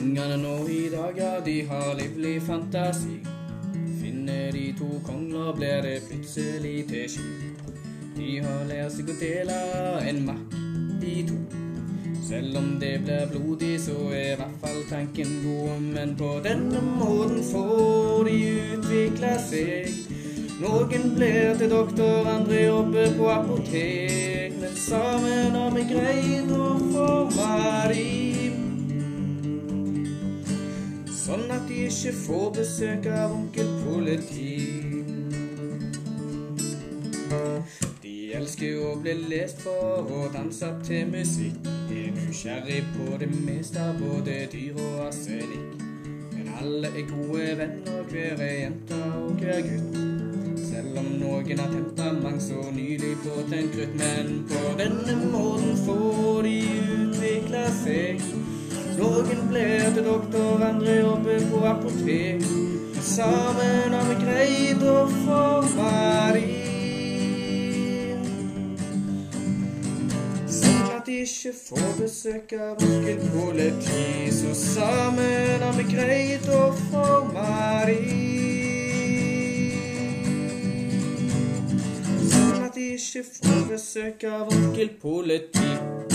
Ungene nå i dag, ja, de har livlig fantasi. Finner de to kongler, blir det plutselig til sky. De har lært seg å dele en makk i to. Selv om det blir blodig, så er i hvert fall tanken god. Men på denne måten får de utvikle seg. Noen ble til doktor, andre jobber på apotek. Men sammen har vi greid å forme de Sånn at de ikke får besøk av onkel politi. De elsker å bli lest for og danse til musikk. Er nysgjerrig på det meste av både dyr og arsenikk. Men alle er gode venner, hver er jente og hver gutt. Noen har temperament så nylig fått en krutt. Men på denne måten får de utvikla seg. Noen blir til doktor, andre jobber på apotek. Sammen har vi greid å forme de. Sånn at de ikke får besøk av onkel politi. Så sammen har vi greid Får besøk av onkel politi.